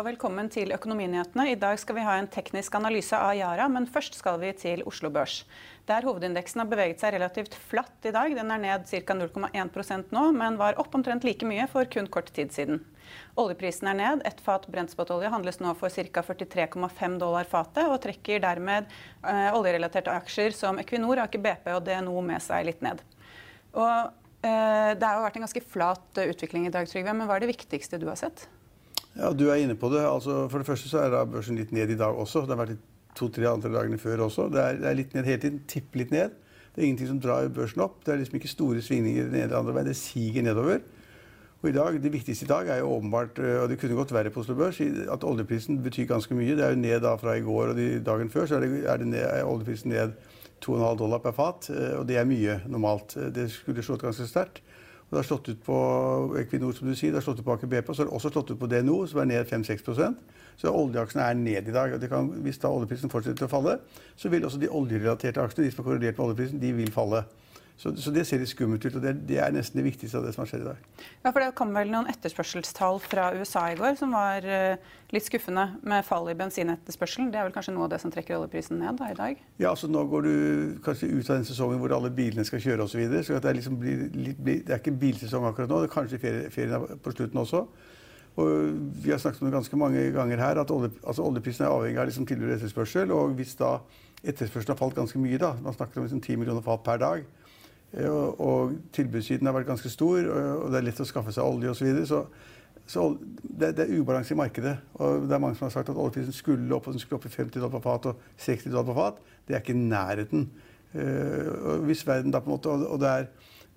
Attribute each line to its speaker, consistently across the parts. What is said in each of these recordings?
Speaker 1: og velkommen til Økonominyhetene. I dag skal vi ha en teknisk analyse av Yara, men først skal vi til Oslo Børs. Der hovedindeksen har beveget seg relativt flatt i dag. Den er ned ca. 0,1% nå, men var opp omtrent like mye for kun kort tid siden. Oljeprisen er ned. Et fat brentspotolje handles nå for ca. 43,5 dollar fatet, og trekker dermed eh, oljerelaterte aksjer som Equinor, Aker BP og DNO med seg litt ned. Og, eh, det har vært en ganske flat utvikling i dag, Trygve, men hva er det viktigste du har sett?
Speaker 2: Ja, Du er inne på det. Altså, for det første så er da børsen litt ned i dag også. Det har vært to-tre andre dagene før også. Det er, det er, litt ned hele tiden. Tipper litt ned. Det er ingenting som drar børsen opp. Det er liksom ikke store svingninger den ene eller andre veien. Det siger nedover. Og i dag, Det viktigste i dag er jo åpenbart, og det kunne gått verre på Oslo Børs, at oljeprisen betyr ganske mye. Det er jo ned da fra i går og de dagen før, så er, det, er, det ned, er oljeprisen ned 2,5 dollar per fat. Og det er mye normalt. Det skulle slått ganske sterkt. Det har slått ut på Equinor, som du sier, det har slått ut på Aker BP, og så har det også slått ut på DNO, som er ned 5-6% Så oljeaksjene er ned i dag. og kan, Hvis da oljeprisen fortsetter å falle, så vil også de oljerelaterte aksjene, de som er korrelert med oljeprisen, de vil falle. Så, så, det ser litt skummelt ut, og det, det, er nesten det viktigste av det som har skjedd i dag.
Speaker 1: Ja, for Det kom vel noen etterspørselstall fra USA i går som var uh, litt skuffende, med fall i bensinetterspørselen. Det er vel kanskje noe av det som trekker oljeprisen ned da, i dag?
Speaker 2: Ja, altså Nå går du kanskje ut av den sesongen hvor alle bilene skal kjøre osv. Så, videre, så det, er liksom blir, litt, blir, det er ikke bilsesong akkurat nå. Det er kanskje ferien ferie på slutten også. Og vi har snakket om det ganske mange ganger her, at olje, altså oljeprisen er avhengig av liksom tidligere etterspørsel. Og hvis da etterspørselen har falt ganske mye, da, man snakker om liksom 10 millioner fat per dag, og, og tilbudssiden har vært ganske stor, og det er lett å skaffe seg olje osv. Så, videre, så så det, det, er ubalanse i markedet. og det er Mange som har sagt at oljeprisen skulle opp og den skulle opp i 50 dollar på fat og 60 dollar på fat. Det er ikke i nærheten. Uh, hvis verden da på en måte, Og, og det, er,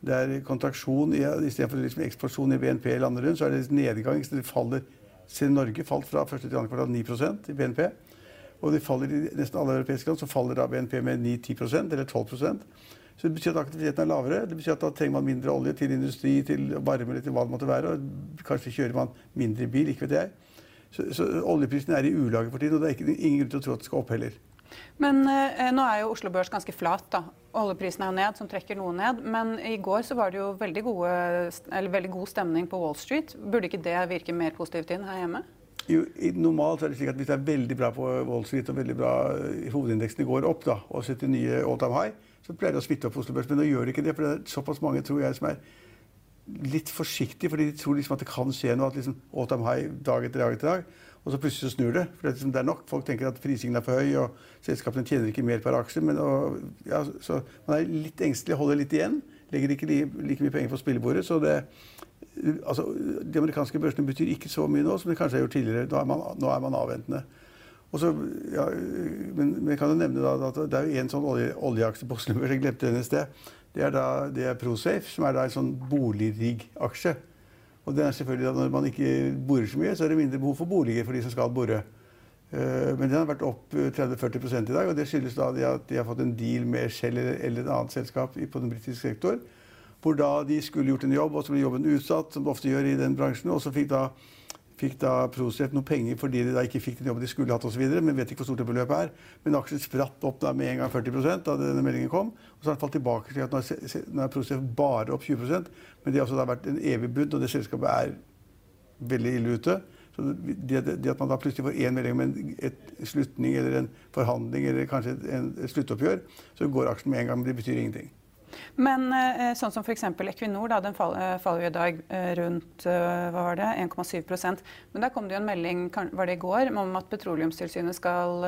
Speaker 2: det er kontraksjon istedenfor liksom eksplosjon i BNP i landet rundt, så er det nedgang. så det faller, Selv Norge falt fra første til andre kvartal 9% i BNP. Og de faller i nesten alle europeiske land så faller da BNP med 9-10% eller 12 så Det betyr at aktiviteten er lavere. Det betyr at Da trenger man mindre olje til industri, til varme eller til hva det måtte være. og Kanskje kjører man mindre bil. ikke vet jeg. Så, så oljeprisen er i ulage for tiden, og det er ikke, ingen grunn til å tro at det skal opp heller.
Speaker 1: Men eh, nå er jo Oslo Børs ganske flat. da. Oljeprisen er jo ned, som trekker noe ned. Men i går så var det jo veldig, gode, veldig god stemning på Wall Street. Burde ikke det virke mer positivt inn her hjemme?
Speaker 2: Jo, normalt er det slik at Hvis det er veldig bra på Wall Street og veldig bra hovedindeksen går opp da, og setter nye all time high, så pleier det å smitte opp Oslo Børs. Men nå gjør det ikke det, for det er såpass mange tror jeg, som er litt forsiktige, fordi de tror liksom at det kan skje noe. at liksom all time high dag etter dag etter dag, Og så plutselig så snur det. For det er, liksom, det er nok. Folk tenker at prisingen er for høy, og selskapene tjener ikke mer per aksje. Men, og, ja, så man er litt engstelig, holder litt igjen. Legger ikke like mye penger på spillebordet. så det altså, De amerikanske børsene betyr ikke så mye nå som de kanskje har gjort tidligere. Nå er man, nå er man avventende. Og så, ja, men, jeg kan jo nevne da, at det er en sånn olje, oljeaksje jeg glemte den i sted. Det er da det er Prosafe, som er da en sånn boligrigg-aksje. Og det er selvfølgelig da, Når man ikke borer så mye, så er det mindre behov for boliger for de som skal bore. Uh, men den har vært opp 30-40% i dag, og det skyldes da at de har fått en deal med Shell eller et annet selskap på den britiske sektor. Hvor da de skulle gjort en jobb, og så ble jobben utsatt, som det ofte gjør i den bransjen. Og så fikk da fikk da Prosef noe penger fordi de da ikke fikk den jobben de skulle hatt osv. Men vet ikke hvor stort det beløpet er. Men aksjen spratt opp da med en gang 40% da denne meldingen kom. Og så har den falt tilbake til at nå er Prosef bare opp 20% Men det har også vært en evig bunn, og det selskapet er veldig ille ute. Så det, det, at man da plutselig får én melding om en et slutning eller en forhandling eller kanskje en, et sluttoppgjør, så går aksjen med en gang, men det betyr ingenting.
Speaker 1: Men eh, sånn som f.eks. Equinor, da, den faller, faller jo i dag eh, rundt hva var det, 1,7% Men der kom det jo en melding var det i går, om at Petroleumstilsynet skal,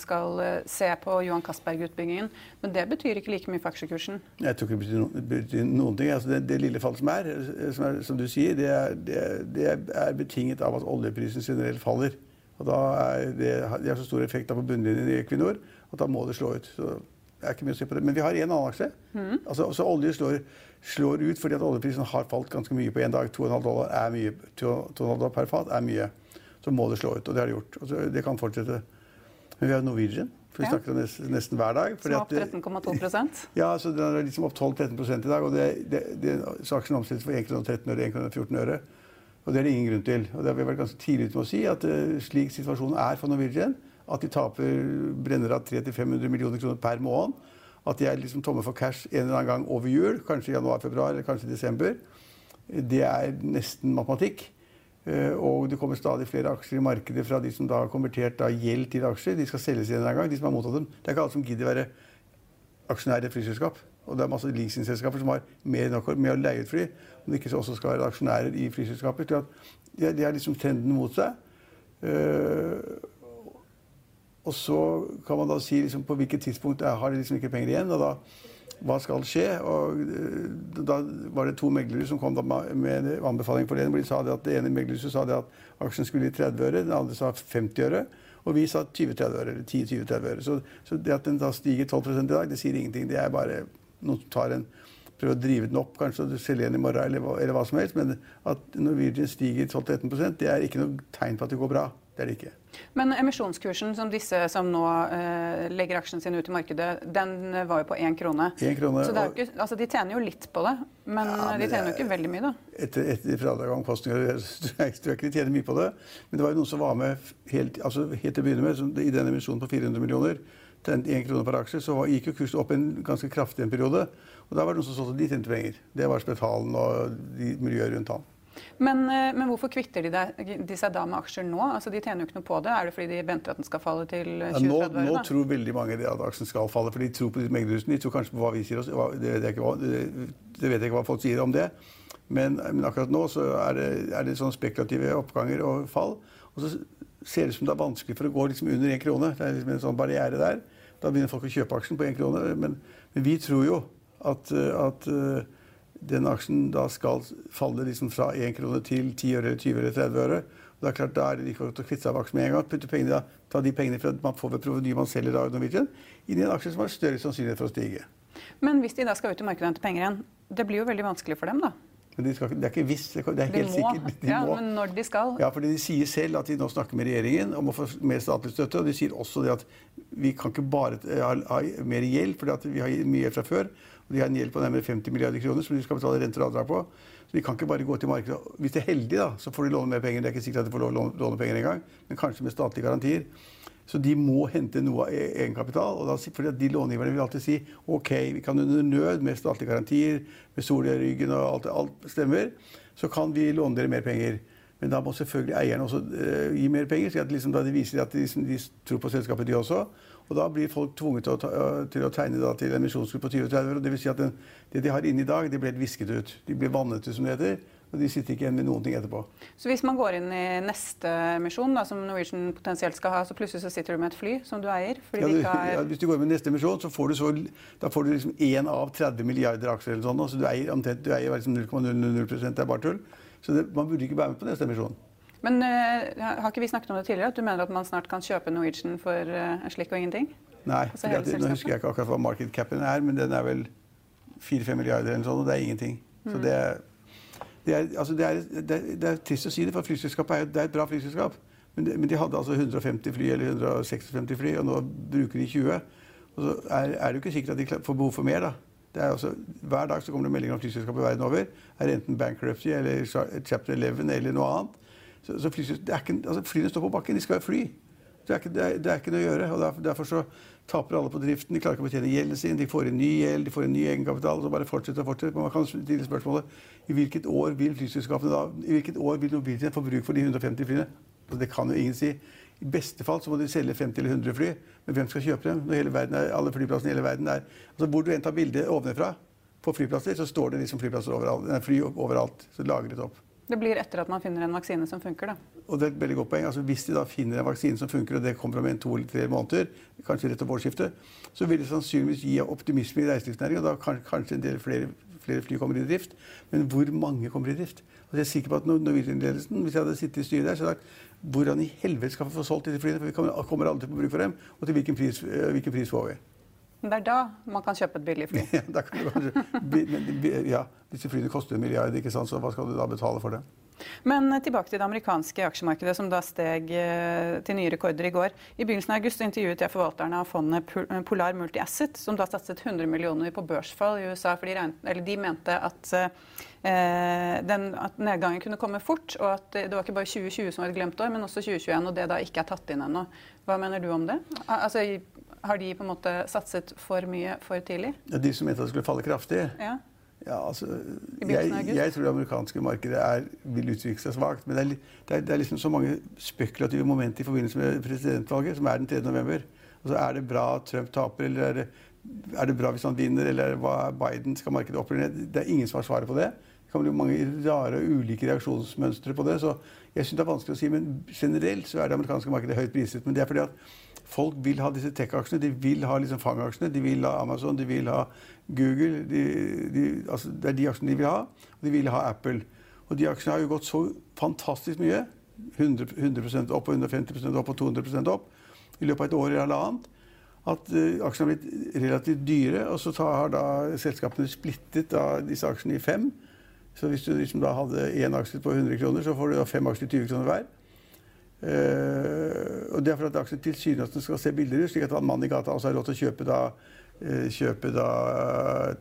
Speaker 1: skal se på Johan Castberg-utbyggingen. Men det betyr ikke like mye for aksjekursen?
Speaker 2: Jeg tror ikke det betyr, no, betyr noen ting. Altså det, det, lille fallet som er, som, er, som du sier, det er, det, er, betinget av at oljeprisen generelt faller. Og da er det, det har så stor effekt på bunnlinjen i Equinor at da må det slå ut. Så det er ikke mye å si på det. Men vi har én annen aksje. Mm. Altså, altså, olje slår, slår, ut fordi at oljeprisen har falt ganske mye på én dag. 2,5 dollar er mye. 2,5 dollar per fat er mye. Så må det slå ut. Og det har det gjort. Altså, det kan fortsette. Men vi har Norwegian. For vi ja. snakker om nesten, nesten hver dag.
Speaker 1: Som er opp 13,2
Speaker 2: Ja, så den er liksom opp 12-13 i dag. Og det, det, det, så aksjen omsettes for 1,13 øre, 1,14 øre. Og det er det ingen grunn til. Og det har vi vært ganske tidlig ute med å si at uh, slik situasjonen er for Norwegian, at de taper, brenner av 300-500 millioner kroner per måned. At de er liksom tomme for cash en eller annen gang over jul, kanskje i januar-februar eller kanskje i desember. Det er nesten matematikk. Eh, og det kommer stadig flere aksjer i markedet fra de som da har konvertert da gjeld til aksjer. De skal selges en eller annen gang. de som har mottatt dem. Det er ikke alle som gidder være aksjonær i et flyselskap. Og det er masse leasingselskaper som har mer enn nok med å leie ut fly, om de ikke også skal være aksjonærer i flyselskaper. De har liksom trenden mot seg. Uh, og så kan man da si liksom, på hvilket tidspunkt har de liksom ikke penger igjen. og da hva skal skje? Og eh, da var det to meglere som kom med en anbefaling for det. De sa det at det ene meglerhuset sa det at aksjen skulle i 30 øre, den andre sa 50 øre. Og vi sa 20-30 øre. eller 10-20-30 øre. Så, så, det at den da stiger 12% i dag, det sier ingenting. Det er bare noen som tar en prøver å drive den opp, kanskje, og selge den i morgen, eller, eller, hva som helst. Men at Norwegian stiger 12-13% det er ikke noe tegn på at det går bra. Det er det ikke.
Speaker 1: Men emisjonskursen som disse som nå eh, legger aksjene sine ut i markedet, den var jo på én krone.
Speaker 2: En krone
Speaker 1: så ikke, altså de tjener jo litt på det, men, ja, men de tjener jo ikke veldig mye, da.
Speaker 2: Etter, etter fradrag og omkostninger tror jeg ikke de tjener mye på det. Men det var jo noen som var med helt, altså helt til å begynne med, i den emisjonen på 400 millioner. Tjente 1 krone per aksje, så gikk jo kursen opp en ganske kraftig en periode. Og da var det noen som så at de tjente penger. Det var Spetalen og de miljøet rundt han.
Speaker 1: Men, eh, men, hvorfor kvitter de, de, seg da med aksjer nå? Altså, De tjener jo ikke noe på det. Er det fordi de venter at den skal falle til 2030?
Speaker 2: Ja, nå, nå tror veldig mange at aksjen skal falle, for de tror på meglerhusene. De tror kanskje på hva vi sier. Det vet, ikke, det, det vet jeg ikke hva folk sier om det. Men, men akkurat nå så er det, er det sånn spekulative oppganger og fall. Og så ser det ut som det er vanskelig for å gå liksom under én krone. Det er liksom en sånn barriere der. Da begynner folk å kjøpe aksjen på én krone. Men, men, vi tror jo at, at den aksjen da skal falle liksom fra 1 krone til 10 øre, 20 øre, 30 øre. Og det er klart, Da er det ikke godt å kvitte seg av aksjen med en gang. Putte pengene, da, ta de pengene fra man får ved proveny man selger av Norwegian, inn i en aksje som har større sannsynlighet for å stige.
Speaker 1: Men hvis de da skal ut i markedet og hente penger igjen, det blir jo veldig vanskelig for dem, da?
Speaker 2: Men de skal, det er ikke visst, det er helt
Speaker 1: de
Speaker 2: må, sikkert.
Speaker 1: De ja, må. Men når de skal?
Speaker 2: Ja, fordi De sier selv at de nå snakker med regjeringen om å få mer statlig støtte. Og de sier også det at vi kan ikke bare ha mer gjeld, for vi har mye gjeld fra før. De har en gjeld på nærmere 50 milliarder kroner som de skal betale renter og avdrag på. Så de kan ikke bare gå til markedet. Hvis de er heldige, da, så får de låne mer penger. Det er ikke sikkert at de får låne, låne penger engang, men kanskje med statlige garantier. Så de må hente noe av e-, egenkapital. og da, fordi De långiverne vil alltid si ok, vi kan under nød, med statlige garantier, med sol i ryggen og alt, alt stemmer, så kan vi låne dere mer penger. Men da må selvfølgelig eierne også uh, gi mer penger, så liksom, da de viser at de, de, tror på selskapet, de også. Og da blir folk tvunget til å, ta, til å tegne da, til emisjonsgruppe på 20-30 år. Det vil si at den, det de har inne i dag, det blir visket ut. De blir vannet ut, som det heter. Og de sitter ikke igjen med noen ting etterpå.
Speaker 1: Så hvis man går inn i neste emisjon, da, som Norwegian potensielt skal ha, så plutselig så sitter du med et fly som du eier?
Speaker 2: Ja, du, ja, hvis du går inn med neste emisjon, så får du, så, da får du liksom 1 av 30 milliarder aksjer eller sånn. Så du eier omtrent du eier liksom 0,000 det er bare tull. Så det, man burde ikke være med på neste emisjon.
Speaker 1: Men uh, har ikke vi snakket om det tidligere? At du mener at man snart kan kjøpe Norwegian for uh, en slik og ingenting?
Speaker 2: Nei, altså, nå husker jeg ikke akkurat hva market capen er, men den er vel 4-5 milliarder eller noe sånt, og det er ingenting. Mm. Så det er, det er, altså det, er, det, er, trist å si det, for flyselskapet er, det er et bra flyselskap. Men, men, de hadde altså 150 fly eller 156 fly, og nå bruker de 20. Og så er, er det jo ikke sikkert at de får behov for mer. da. Det er altså, hver dag kommer det meldinger om flyselskaper verden over. Er enten bankruptcy eller chapter 11 eller noe annet. Så, så ikke, altså Flyene står på bakken. De skal jo fly. Det er, ikke, det, er, det er, ikke, noe å gjøre. og derfor, derfor, taper alle på driften. De klarer ikke å betjene gjelden sin. De får en ny gjeld, de får en ny egenkapital. Så bare fortsetter og fortsetter. Men man kan stille spørsmålet i hvilket år vil flyselskapene da, i hvilket år vil Norwegian få bruk for de 150 flyene? Og det kan jo ingen si. I beste fall så må de selge 50 eller 100 fly. Men hvem skal kjøpe dem? Når verden er, alle flyplassene i hele verden er altså Hvor du enn tar bildet ovenfra, på flyplasser så står det liksom flyplasser overalt, nei, fly overalt. Så lagret opp.
Speaker 1: Det blir etter at man finner en vaksine som funker, da.
Speaker 2: Og det er et veldig godt poeng. Altså, hvis de da finner en vaksine som funker, og det kommer om en to eller tre måneder, kanskje rett over årsskiftet, så vil det sannsynligvis gi optimisme i reiselivsnæringen. Og da kan kanskje en del flere, flere, fly kommer i drift. Men hvor mange kommer i drift? Altså, jeg er sikker på at Norwegian-ledelsen, hvis jeg hadde sittet i styret der, så hadde jeg sagt hvordan i helvete skal vi få solgt disse flyene? For vi kommer aldri til å bruke bruk for dem. Og til hvilken pris, eh, hvilken pris får vi?
Speaker 1: Men det er da man kan kjøpe et billig fly.
Speaker 2: ja, da kan du kanskje, ja, disse flyene koster en milliard, ikke sant? så hva skal du da betale for det?
Speaker 1: Men eh, tilbake til det amerikanske aksjemarkedet, som da steg eh, til nye rekorder i går. I begynnelsen av august intervjuet jeg forvalterne av fondet Polar Multi-Asset, som da satset 100 millioner på børsfall i USA. for de, de mente at, den, at, nedgangen kunne komme fort, og at det var ikke bare 2020 som var et glemt år, men også 2021, og det da ikke er tatt inn ennå. Hva mener du om det? Altså, har de på en måte satset for mye for tidlig?
Speaker 2: Ja, de som mente at det skulle falle kraftig? Ja. Ja, altså, jeg, jeg, tror det amerikanske markedet er, vil utvikle seg svakt. Men det er, det, er, det er, liksom så mange spekulative momenter i forbindelse med presidentvalget, som er den 3. november. Altså, er det bra at Trump taper, eller er det, er det bra hvis han vinner, eller hva Biden skal markedet opp eller ned? Det er ingen som har svaret på det. Det kan bli mange rare og ulike reaksjonsmønstre på det. Så jeg syns det er vanskelig å si. Men generelt så er det amerikanske markedet høyt priset. Men det er fordi at folk vil ha disse tech-aksjene. De vil ha liksom fangaksjene. De vil ha Amazon, de vil ha Google. De, de, altså det er de aksjene de vil ha. Og de vil ha Apple. Og de aksjene har jo gått så fantastisk mye. 100, 100 opp og 150% opp og 200 opp i løpet av et år eller halvannet. At uh, aksjene har blitt relativt dyre. Og så har da selskapene splittet da, disse aksjene i fem. Så hvis du liksom da hadde én aksje på 100 kroner, så får du da fem aksjer 20 kroner hver. Uh, og det er for at aksjen tilsynelatende skal se billigere ut, slik at mannen i gata også har råd til å kjøpe da, uh, kjøpe da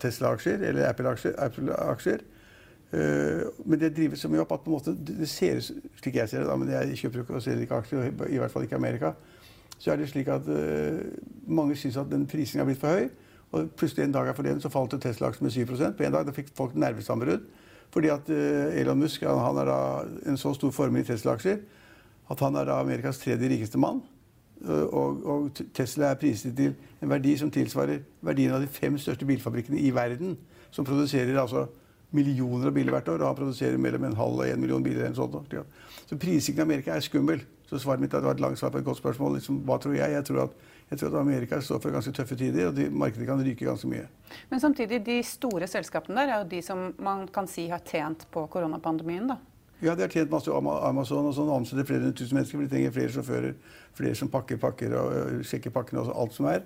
Speaker 2: Tesla-aksjer eller Apple-aksjer. Apple uh, men det drives så mye opp at måte, det ser ut slik jeg ser det, da, men jeg kjøper ikke og selger ikke aksjer, i hvert fall ikke i Amerika, så er det slik at mange syns at den prisingen har blitt for høy. Og plutselig en dag er for den, så falt Tesla-aksjen med 7% På en dag da fikk folk nervesammenbrudd. Fordi at Elon Musk han er da en så stor formue i Tesla-aksjer at han er da Amerikas tredje rikeste mann. Øh, og, og, Tesla er priset til en verdi som tilsvarer verdien av de fem største bilfabrikkene i verden. Som produserer altså millioner av biler hvert år. Og han produserer mellom en halv og en million biler. En sånn, Så prisingen i Amerika er skummel. Så svaret mitt var et langt svar på et godt spørsmål. Liksom, hva tror jeg? Jeg tror, at, jeg tror, at, Amerika står for ganske tøffe tider, og de, markedet kan ryke ganske mye.
Speaker 1: Men samtidig, de store selskapene der er jo de som man kan si har tjent på koronapandemien, da?
Speaker 2: Ja, de har tjent masse Amazon og sånn, ansetter flere enn tusen mennesker. For de trenger flere sjåfører, flere som pakker pakker og uh, sjekker pakkene og alt som er.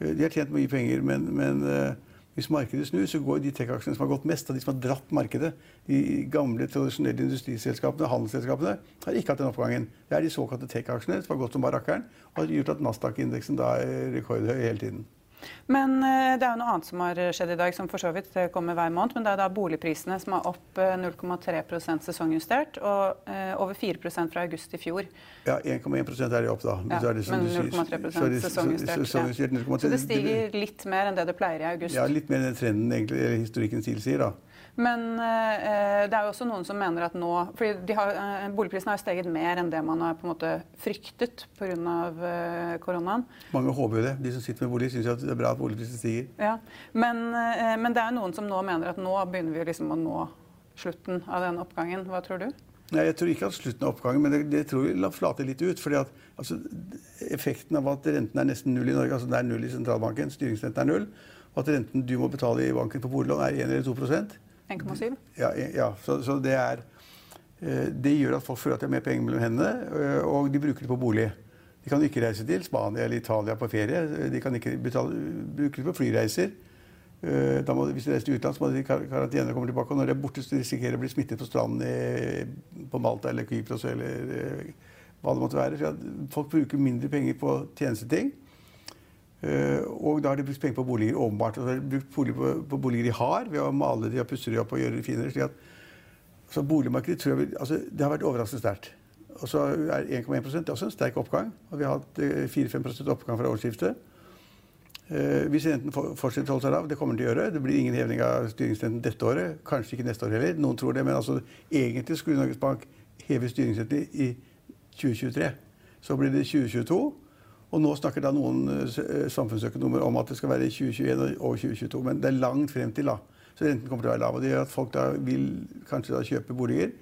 Speaker 2: Uh, de har tjent mye penger, men, men uh, hvis markedet snur, så går de tech-aksjene som har gått mest, av de som har dratt markedet, de gamle, tradisjonelle industriselskapene, handelsselskapene, har ikke hatt den oppgangen. Det er de såkalte tech-aksjene som har gått som barakkeren, og har gjort at Nasdaq-indeksen da er rekordhøy hele tiden.
Speaker 1: Men eh, det er jo noe annet som har skjedd i dag, som for så vidt kommer hver måned. Men det er da boligprisene som er opp 0,3 eh, sesongjustert, og eh, over 4% fra august i fjor.
Speaker 2: Ja, 1,1% er de opp, da.
Speaker 1: Ja, men 0,3 sesongjustert. Ja. Så det stiger litt mer enn det det pleier i august?
Speaker 2: Ja, litt mer enn trenden egentlig, historikken tilsier. da.
Speaker 1: Men eh, det er jo også noen som mener at nå fordi har, eh, Boligprisene har jo steget mer enn det man har på en måte fryktet pga. Eh, koronaen.
Speaker 2: Mange håper jo det. De som sitter med bolig, syns det er bra at boligprisene stiger.
Speaker 1: Ja, men, men, det er noen som nå mener at nå begynner vi liksom å nå slutten av den oppgangen. Hva tror du?
Speaker 2: Nei, Jeg tror ikke at slutten av oppgangen, men det, det tror jeg flate litt ut. fordi at altså, Effekten av at renten er nesten null i Norge, altså det er null i sentralbanken, styringsrenten er null, og at renten du må betale i banken på boliglån er 1 eller 2
Speaker 1: 1,7?
Speaker 2: Ja, ja så, så, det er eh, Det gjør at folk føler at de har mer penger mellom hendene, eh, og de bruker det på bolig. De kan ikke reise til Spania eller Italia på ferie. De kan ikke betale, bruke det på flyreiser. Eh, må, hvis de reiser til utlandet, så må de i karantene og komme tilbake. Og når de er borte, så risikerer de å bli smittet på stranden på Malta eller Kypros eller hva det måtte være. Folk bruker mindre penger på tjenesteting. Uh, og da har de brukt penger på boliger åpenbart. Og så har de brukt boliger på, på, boliger de har, ved å male de og pusse de opp og gjøre de finere. slik at så Boligmarkedet tror jeg, altså, det har vært overraskende sterkt. Og så er 1,1 det er også en sterk oppgang. Og vi har hatt 4-5 eh, oppgang fra årsskiftet. Uh, hvis renten fortsetter å holde seg lav, det kommer den til å gjøre. Det blir ingen heving av styringsrenten dette året. Kanskje ikke neste år heller. Noen tror det. Men altså, egentlig skulle Norges Bank heve styringsrenten i 2023. Så blir det 2022. Og nå snakker da noen eh, samfunnsøkonomer om at det skal være i 2021 og 2022. Men det er langt frem til. da. Så renten kommer til å være lav. og Det gjør at folk da vil kanskje da kjøpe boliger.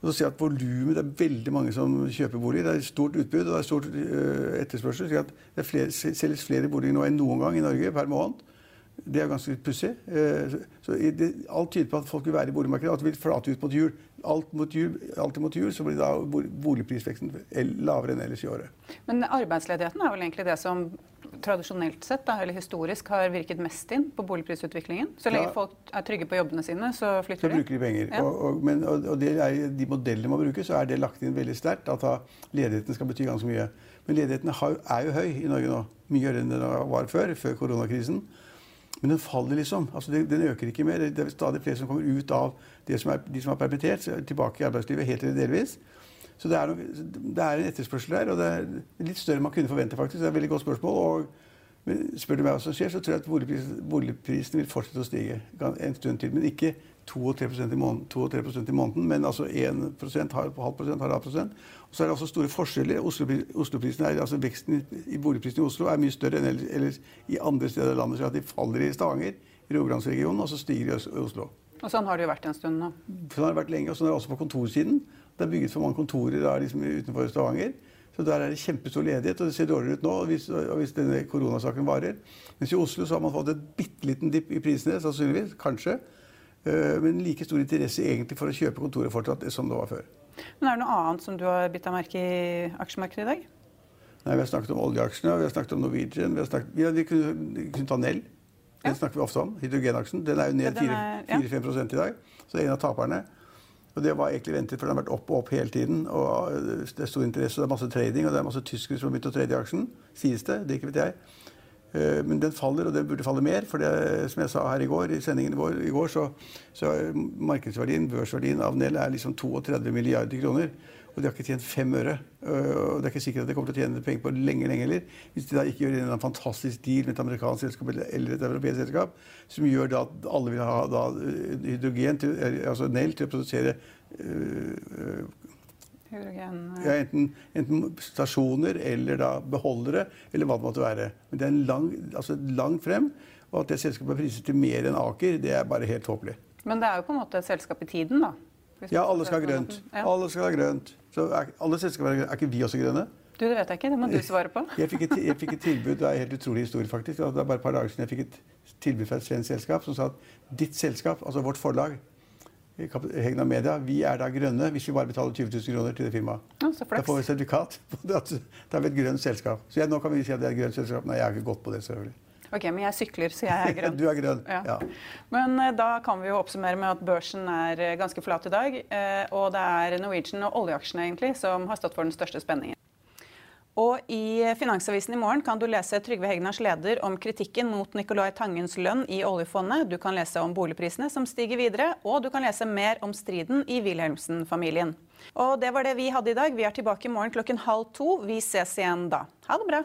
Speaker 2: Og så ser jeg at volumet Det er veldig mange som kjøper boliger. Det er stort utbud og det er stort uh, etterspørsel. Så det flere, selges flere boliger nå enn noen gang i Norge per måned. Det er ganske pussig. Så det, alt tyder på at folk vil være i boligmarkedet. At det vil flate ut mot jul. Alt mot jul, alltid mot jul så blir da boligprisveksten lavere enn ellers i året.
Speaker 1: Men arbeidsledigheten er vel egentlig det som tradisjonelt sett, da, eller historisk, har virket mest inn på boligprisutviklingen. Så lenge ja. folk er trygge på jobbene sine, så flytter
Speaker 2: de. Så bruker de penger. Ja. Og, og, men, og, og er, de modellene man bruker, så er det lagt inn veldig sterkt at ledigheten skal bety ganske mye. Men ledigheten er jo høy i Norge nå. Mye høyere enn den var før, før koronakrisen. Men den faller liksom. Altså, den øker ikke mer. Det er stadig flere som kommer ut av som er, de som er permittert, tilbake i arbeidslivet helt eller delvis. Så det er, noe, det er, en etterspørsel der, og det er litt større enn man kunne forvente. faktisk. Det er et veldig godt spørsmål. og men spør du meg hva som skjer, så tror jeg at boligprisen, boligprisen vil fortsette å stige en stund til. Men ikke 2-3% i, måneden, i måneden, men altså 1% halv prosent, halv prosent. Og så er det også store forskjeller. Oslo, Oslo er, altså Veksten i boligprisen i Oslo er mye større enn ellers i andre steder i landet. Så at de faller i Stavanger, i Rogalandsregionen, og så stiger de i Oslo.
Speaker 1: Og Sånn har det jo vært en stund nå.
Speaker 2: Sånn har det vært lenge, og sånn er det også på kontorsiden. Det er bygget for mange kontorer der, liksom, utenfor Stavanger. Så der er det kjempestor ledighet, og det ser dårligere ut nå hvis, hvis denne koronasaken varer. Mens i Oslo så har man fått et bitte liten dipp i prisene, sannsynligvis. Kanskje. Eh, men like stor interesse egentlig for å kjøpe kontoret fortsatt som det var før.
Speaker 1: Men Er det noe annet som du har bitt deg merke i aksjemarkedet i dag?
Speaker 2: Nei, Vi har snakket om oljeaksjene, vi har snakket om Norwegian. Vi, har snakket, ja, vi kunne, kunne ta Nell. Den ja. snakker vi ofte om. Hydrogenaksjen. Den er jo ned 4-5 ja. i dag. Så det er en av taperne. Og det var egentlig ventet, for den har vært opp og opp hele tiden. og Det er stor interesse, og det er masse trading, og det er masse tyskere som har begynt å trade i aksjen. Sies det. Det ikke vet jeg. Eh, men den faller, og den burde falle mer. For det, som jeg sa her i går, i sendingen vår i går, så, så markedsverdien, børsverdien av Nell er liksom 32 milliarder kroner. Og de har ikke tjent fem øre. Og det er ikke sikkert at de kommer til å tjene penger på lenge lenge heller. Hvis de da ikke gjør en fantastisk deal med et amerikansk selskap eller et europeisk selskap, som gjør da at alle vil ha da, hydrogen, til, altså Nell, til å produsere øh,
Speaker 1: Hydrogen
Speaker 2: ja, enten, enten, stasjoner eller da beholdere, eller hva det måtte være. Men det er en lang, altså langt frem. Og at det selskapet er priset til mer enn Aker, det er bare helt tåpelig.
Speaker 1: Men det er jo på en måte et selskap i tiden, da?
Speaker 2: Ja, alle skal ha grønt. Alle skal ha grønt. Så er, alle selskaper er, er ikke vi også grønne?
Speaker 1: Du, Det vet jeg ikke. Det må du svare på.
Speaker 2: jeg, fikk et, jeg fikk et tilbud, Det er en helt utrolig historie, faktisk. Det er bare et par dager siden jeg fikk et tilbud fra et svensk selskap som sa at ditt selskap, altså vårt forlag, Hegna Media, vi er da grønne hvis vi bare betaler 20 000 kroner til det firmaet.
Speaker 1: Ja,
Speaker 2: da får vi sertifikat da er vi et grønt selskap. Så jeg, nå kan vi si at det er et grønt selskap. Nei, jeg har ikke gått på det, selvfølgelig.
Speaker 1: Ok, Men jeg sykler, så jeg er grønn.
Speaker 2: du er grønn, ja. ja.
Speaker 1: Men uh, da kan vi jo oppsummere med at børsen er uh, ganske flat i dag. Uh, og det er Norwegian og oljeaksjene egentlig som har stått for den største spenningen. Og i Finansavisen i morgen kan du lese Trygve Hegnars leder om kritikken mot Nicolai Tangens lønn i oljefondet. Du kan lese om boligprisene som stiger videre, og du kan lese mer om striden i Wilhelmsen-familien. Og det var det vi hadde i dag. Vi er tilbake i morgen klokken halv to. Vi ses igjen da. Ha det bra.